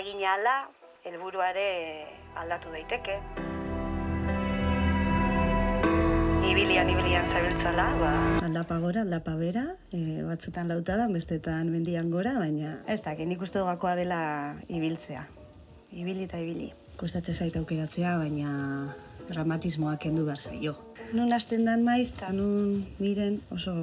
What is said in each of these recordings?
egin ala, helburuare aldatu daiteke. Ibilian, ibilian zabiltzala, ba... Aldapa gora, aldapa bera, e, batzutan lauta da, bestetan mendian gora, baina... Ez da, nik uste dugakoa dela ibiltzea. Ibili eta ibili. Kostatzen zait aukeratzea, baina dramatismoa kendu behar zaio. Nun hasten dan maiz, eta nun miren oso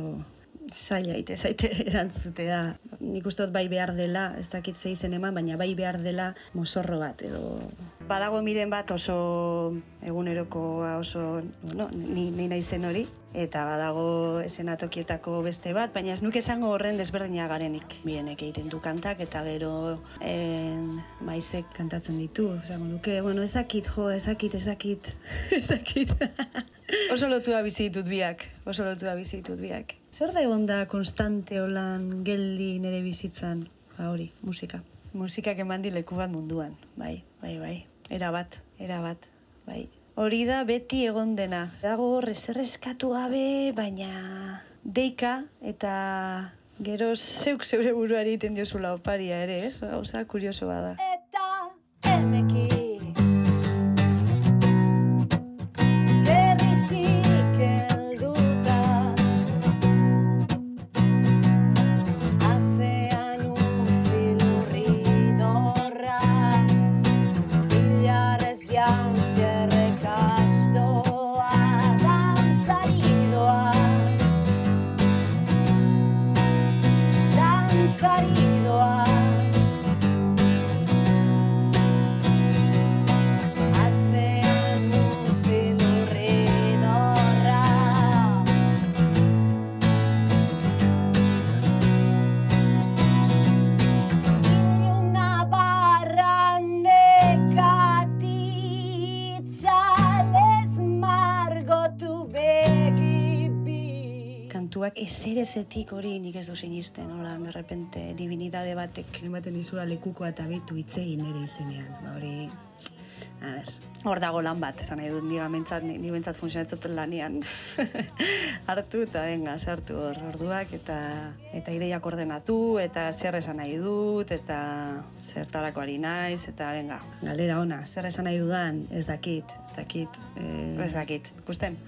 zaila ite, zaite erantzutea. Nik uste dut bai behar dela, ez dakit zeizen eman, baina bai behar dela mozorro bat, edo... Badago miren bat oso egunerokoa oso, bueno, ni, ni naizen hori, eta badago esenatokietako beste bat, baina ez nuke esango horren desberdina garenik. Mirenek egiten du kantak, eta gero en, maizek kantatzen ditu, esango nuke, bueno, ezakit, jo, ezakit, ezakit, ezakit. oso lotua bizi ditut biak, oso lotua bizi ditut biak. Zer da egon da konstante holan geldi nere bizitzan, ba hori, musika. Musikak eman di leku bat munduan, bai, bai, bai. Era bat, era bat, bai. Hori da beti egon dena. Dago horre zerrezkatu gabe, baina deika eta gero zeuk zeure buruari iten diozula oparia ere, ez? Gauza kurioso bada. Eta emeki kantuak ezerezetik hori nik ez du sinisten, hola, de repente, divinidade batek. Ematen izura lekuko eta bitu itzegin ere izenean, ba, hori, a ber. Hor dago lan bat, esan nahi dut, nire bentsat, nire bentsat funtzionatzen lanian. Hartu eta venga, sartu hor, orduak eta eta ideiak ordenatu, eta zer esan nahi dut, eta zertarako ari naiz, eta venga. Galdera ona, zer esan nahi dudan, ez dakit, ez dakit. Eh... Ez dakit, ikusten.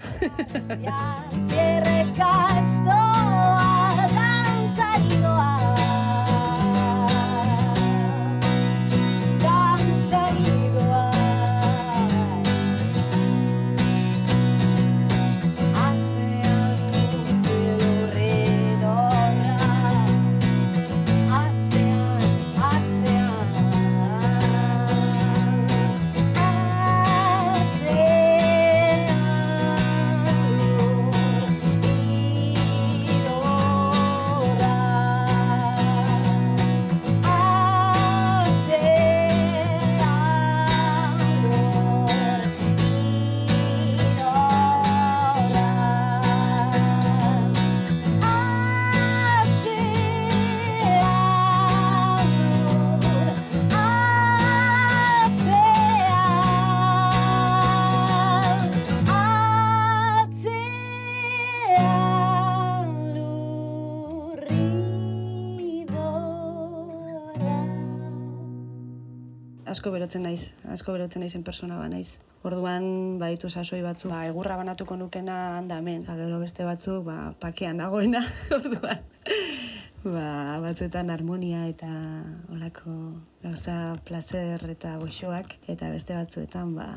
asko berotzen naiz, asko berotzen naizen persona ba naiz. Orduan baditu sasoi batzu, ba, egurra banatuko nukena handamen, eta gero beste batzu, ba, pakean dagoena, orduan. ba, batzuetan harmonia eta olako gauza placer eta goxoak, eta beste batzuetan, ba...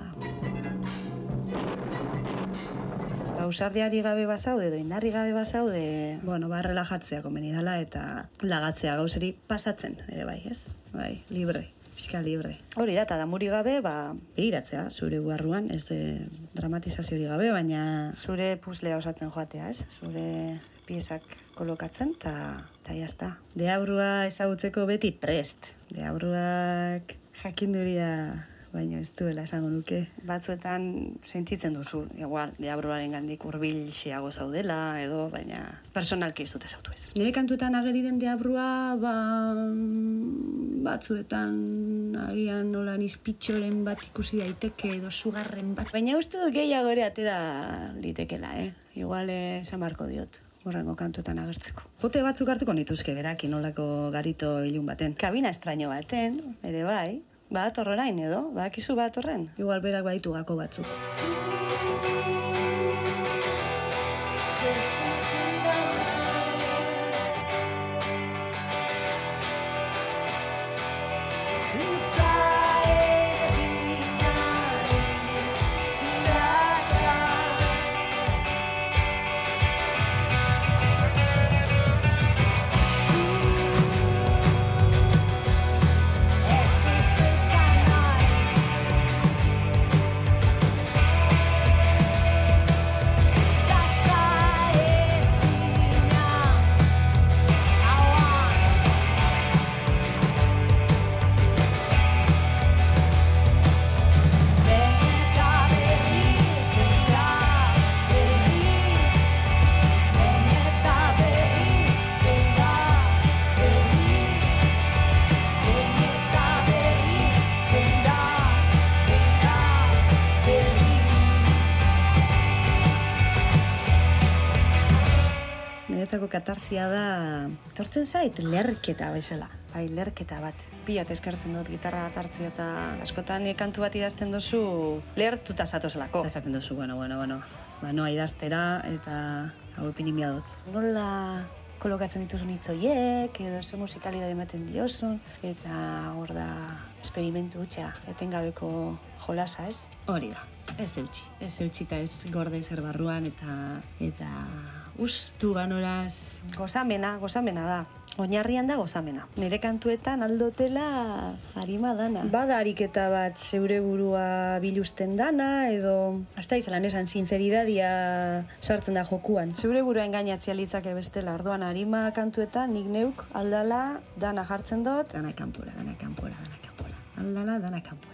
Ba, gabe basaude, edo indarri gabe basaude, bueno, ba, relajatzea komeni dela, eta lagatzea gauzeri pasatzen, ere bai, ez? Bai, libre pixka libre. Hori da, eta da muri gabe, ba, begiratzea, zure barruan, ez e, dramatizazio gabe, baina zure puzlea osatzen joatea, ez? Zure piezak kolokatzen, eta eta jazta. Deabrua ezagutzeko beti prest. Deabruak jakinduria baina ez duela esango nuke. Batzuetan sentitzen duzu, igual, diabroaren gandik urbil xeago zaudela, edo, baina personalki ez dute zautu ez. Nire kantuetan ageri den diabrua, ba, batzuetan agian nolan izpitxoren bat ikusi daiteke edo sugarren bat. Baina uste dut gehiago ere atera litekela, eh? Igual, eh, esan diot. horrengo kantuetan agertzeko. Bote batzuk hartuko nituzke berak inolako garito ilun baten. Kabina estraño baten, ere bai, bat horrein edo, bakizu bat horren. Igual berak baitu gako batzuk. Katarsia da, tortzen zait, lerketa bezala. Bai, lerketa bat. Piat eskertzen dut gitarra bat hartzea eta askotan kantu bat idazten duzu lertuta zatozlako. Esaten duzu, bueno, bueno, bueno, ba, noa idaztera eta hau epinin dut. Nola kolokatzen dituzun hitzoiek, edo ze musikalidade ematen diozun, eta hor da esperimentu hutsa, etengabeko jolasa, ez? Hori da, ez eutxi, ez eutxi eta ez gorde zer barruan, eta eta ustu ganoraz. Gozamena, gozamena da. Oinarrian da gozamena. Nire kantuetan aldotela harima dana. Bada ariketa bat zeure burua bilusten dana, edo... Hasta izalan esan, sinceridadia sartzen da jokuan. Zeure burua engainatzea litzake bestela. Ardoan harima kantuetan nik neuk aldala dana jartzen dut. Dana kanpora, dana kanpora, dana kanpora. Aldala, dana kanpora.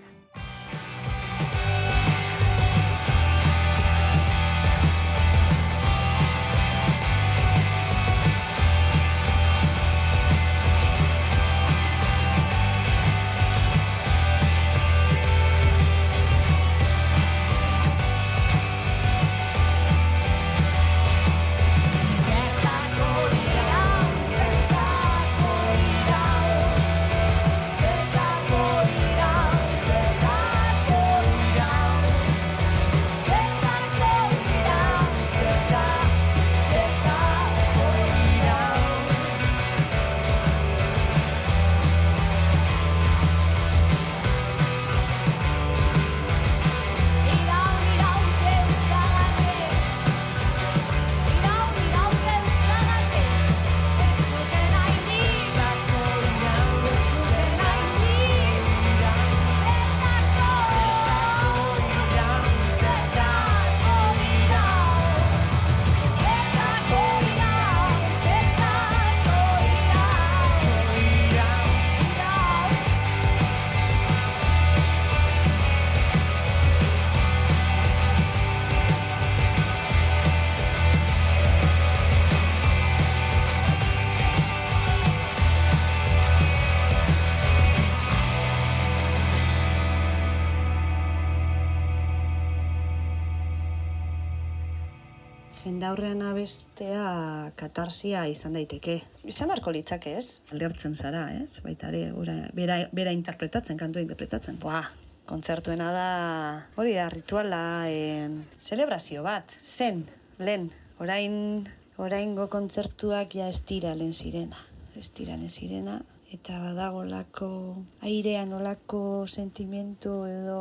Jendaurrean abestea katarsia izan daiteke. Izan barko litzake, ez? Aldertzen zara, ez? Baita ere, bera, bera interpretatzen, kantua interpretatzen. Boa, kontzertuena da, hori da, rituala, en, celebrazio bat, zen, lehen, orain, oraingo kontzertuak ja estira lehen zirena. Estira lehen zirena, eta badagolako airean olako sentimentu edo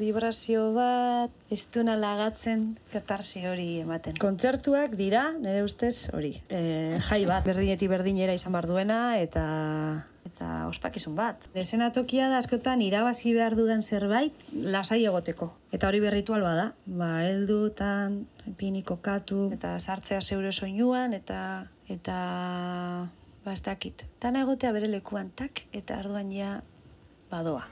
vibrazio bat ez duena lagatzen katarsi hori ematen. Kontzertuak dira, nire ustez hori. E, jai bat, berdineti berdinera izan bar duena eta eta ospakizun bat. tokia da askotan irabazi behar dudan zerbait lasai egoteko. Eta hori berritual bada. Ba, heldu tan piniko katu eta sartzea zeure soinuan eta eta bastakit. Dana egotea bere lekuan tak eta arduan ja badoa.